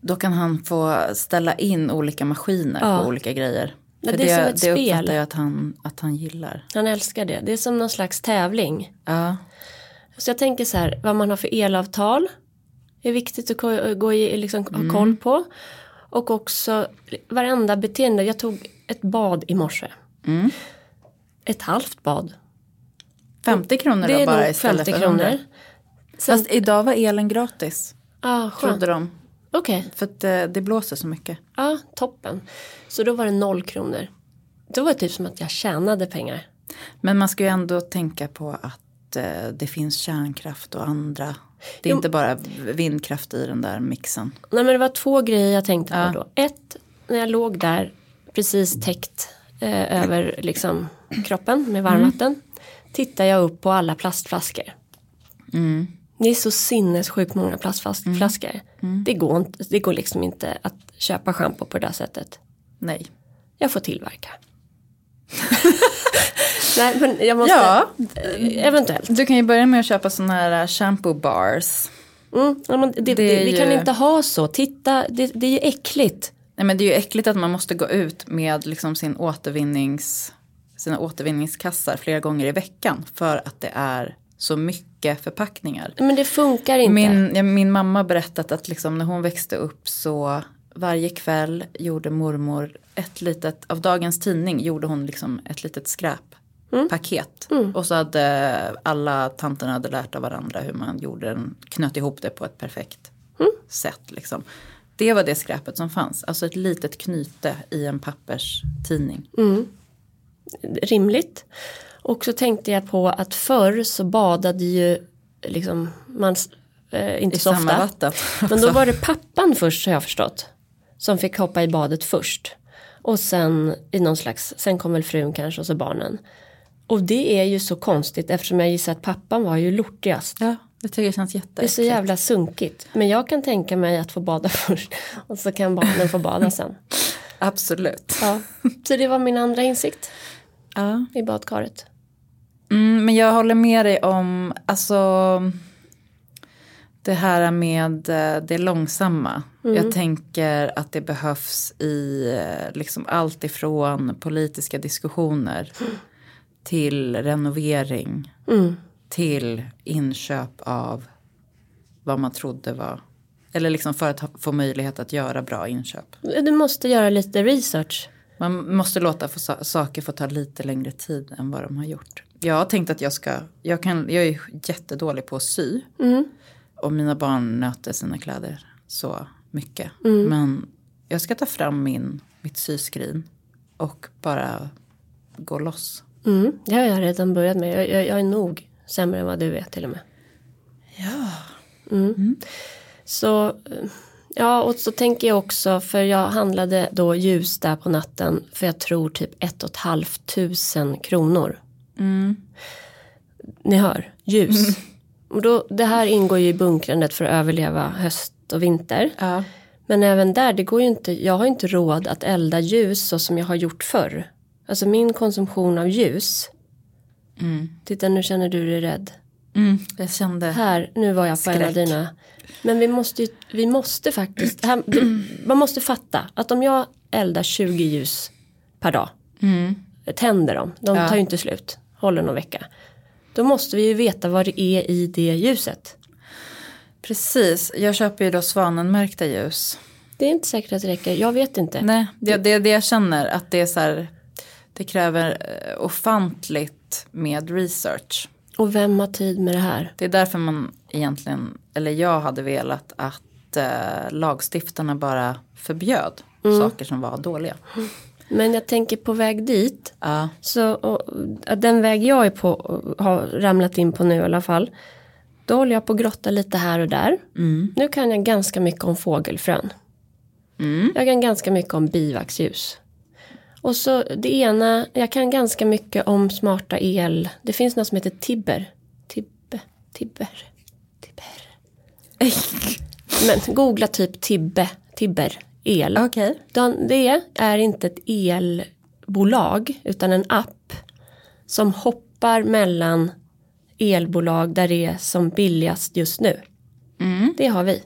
Då kan han få ställa in olika maskiner Ja. på olika grejer. Ja, det är som ett det spel. uppfattar jag att han, att han gillar. Han älskar det. Det är som någon slags tävling. Ja. Så jag tänker så här, vad man har för elavtal är viktigt att gå i, liksom, ha Mm. koll på. Och också varenda beteende. Jag tog ett bad i morse. Mm. Ett halvt bad. 50 kronor Det då bara istället 50 för 100. kronor. Sen, Fast idag var elen gratis. ah, Trodde de. Okej, För att eh, det blåser så mycket. ja toppen. Så då var det noll kronor. Då var det typ som att jag tjänade pengar. Men man ska ju ändå tänka på att eh, det finns kärnkraft och andra. Det är Jo. inte bara vindkraft i den där mixen. Nej men det var två grejer jag tänkte Ja. på då. Ett, när jag låg där precis täckt eh, över liksom kroppen med varmvatten. Tittar jag upp på alla plastflaskor. Det är så sinnessjukt många plastflaskor. Det, går inte, det går liksom inte att köpa schampo på det där sättet. Nej. Jag får tillverka. Nej men jag måste, Ja. eh, eventuellt. Du kan ju börja med att köpa sådana här shampoo bars. Mm, ja, men det, det, Det vi kan ju- inte ha så, titta, det, det är ju äckligt. Nej men det är ju äckligt att man måste gå ut med liksom sin återvinnings, sina återvinningskassar flera gånger i veckan. För att det är så mycket förpackningar. Men det funkar inte. Min, ja, min mamma har berättat att liksom när hon växte upp så varje kväll gjorde mormor ett litet, av dagens tidning gjorde hon liksom ett litet skräppaket. Och så hade alla tanterna hade lärt av varandra hur man gjorde den, knöt ihop det på ett perfekt sätt. Liksom. Det var det skräpet som fanns, alltså ett litet knyte i en papperstidning. rimligt. Och så tänkte jag på att förr så badade ju liksom man eh, inte I så samma ofta. vatten. Men då var det pappan först har jag förstått. Som fick hoppa i badet först. Och sen i någon slags, sen kom väl frun kanske och så barnen. Och det är ju så konstigt eftersom jag gissar att pappan var ju lortigast. Ja, det tycker jag känns Det är jätteäckligt. så jävla sunkigt. Men jag kan tänka mig att få bada först. Och så kan barnen få bada sen. Absolut. Ja. Så det var min andra insikt Ja. i badkaret. Mm, men jag håller med dig om, alltså det här med eh, det långsamma. Jag tänker att det behövs i eh, liksom allt ifrån politiska diskussioner till renovering till inköp av vad man trodde var, eller liksom för att få möjlighet att göra bra inköp. Du måste göra lite research. Man måste låta få, sa- saker få ta lite längre tid än vad de har gjort. Jag har tänkt att jag ska, jag, kan, jag är jättedålig på att sy. Och mina barn nöter sina kläder så mycket. Men jag ska ta fram min, mitt syskrin. och bara gå loss. Mm, det har jag redan börjat med. Jag, jag, jag är nog sämre än vad du är till och med. Ja. Så eh, ja, och så tänker jag också för jag handlade då ljus där på natten för jag tror typ ett och ett halvt tusen kronor. Ni hör, ljus. Och då, det här ingår ju i bunkrandet för att överleva höst och vinter. ja. Men även där, det går ju inte, jag har inte råd att elda ljus så som jag har gjort förr. Alltså min konsumtion av ljus. Titta nu känner du dig rädd. Mm, jag kände. Här, nu var jag på en av Skräck. dina. Men vi måste ju, vi måste faktiskt, här, det, man måste fatta att om jag eldar 20 ljus per dag. Tänder dem, de Ja. tar ju inte slut, håller någon vecka. Då måste vi ju veta vad det är i det ljuset. Precis, jag köper ju då svanenmärkta ljus. Det är inte säkert att det räcker, jag vet inte. Nej, det, det är det jag känner att det är så här. Det kräver eh, ofantligt med research. Och vem har tid med det här? Det är därför man egentligen, eller jag hade velat att eh, lagstiftarna bara förbjöd saker som var dåliga. Men jag tänker på väg dit. Ja, Så och, att den väg jag är på har ramlat in på nu i alla fall. Då håller jag på att grotta lite här och där. Nu kan jag ganska mycket om fågelfrön. Jag kan ganska mycket om bivaxljus. Och så det ena, jag kan ganska mycket om smarta el. Det finns något som heter Tibber. Tibbe, Tibber, Tibber. Men googla typ Tibbe, Tibber, el. Den- Det är inte ett elbolag utan en app som hoppar mellan elbolag där det är som billigast just nu. Det har vi.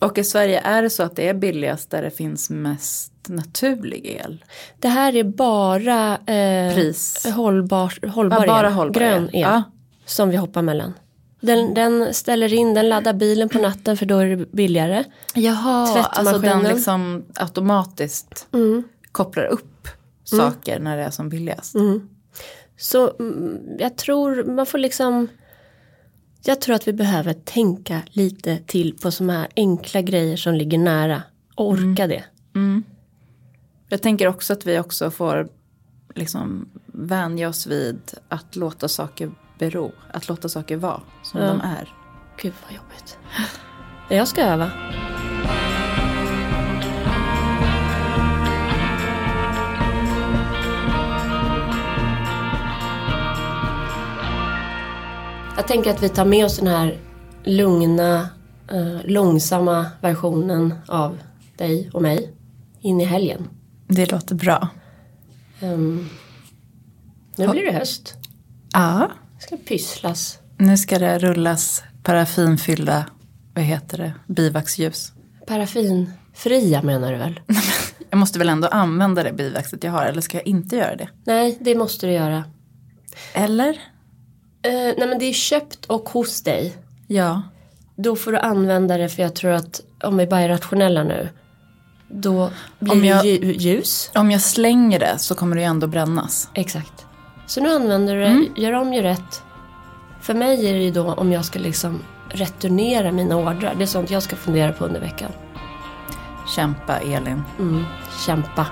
Och i Sverige är det så att det är billigast där det finns mest naturlig el. Det här är bara eh, Pris. hållbar, hållbar Ja, bara el, grön el. el Ja. som vi hoppar mellan. Den, den ställer in, den laddar bilen på natten för då är det billigare. Jaha, alltså den liksom automatiskt kopplar upp saker när det är som billigast. Så mm, jag tror man får liksom Jag tror att vi behöver tänka lite till på sådana här enkla grejer som ligger nära. Och orka det. Jag tänker också att vi också får liksom vänja oss vid att låta saker bero. Att låta saker vara som Ja. de är. Gud vad jobbigt. Jag ska öva. Jag tänker att vi tar med oss den här lugna, eh, långsamma versionen av dig och mig in i helgen. Det låter bra. Ehm, nu blir det höst. Ja. Det ska pysslas. Nu ska det rullas paraffinfyllda, vad heter det, bivaxljus. Paraffinfria menar du väl? Jag måste väl ändå använda det bivaxet jag har eller ska jag inte göra det? Nej, det måste du göra. Eller? Eh, nej men det är köpt och hos dig. Ja. Då får du använda det för jag tror att om vi bara är rationella nu. Då blir Om det jag- lju- ljus. Om jag slänger det så kommer det ju ändå brännas. Exakt. Så nu använder du det, gör om, gör rätt. För mig är det ju då om jag ska liksom returnera mina ordrar. Det är sånt jag ska fundera på under veckan. Kämpa Elin. Mm, kämpa.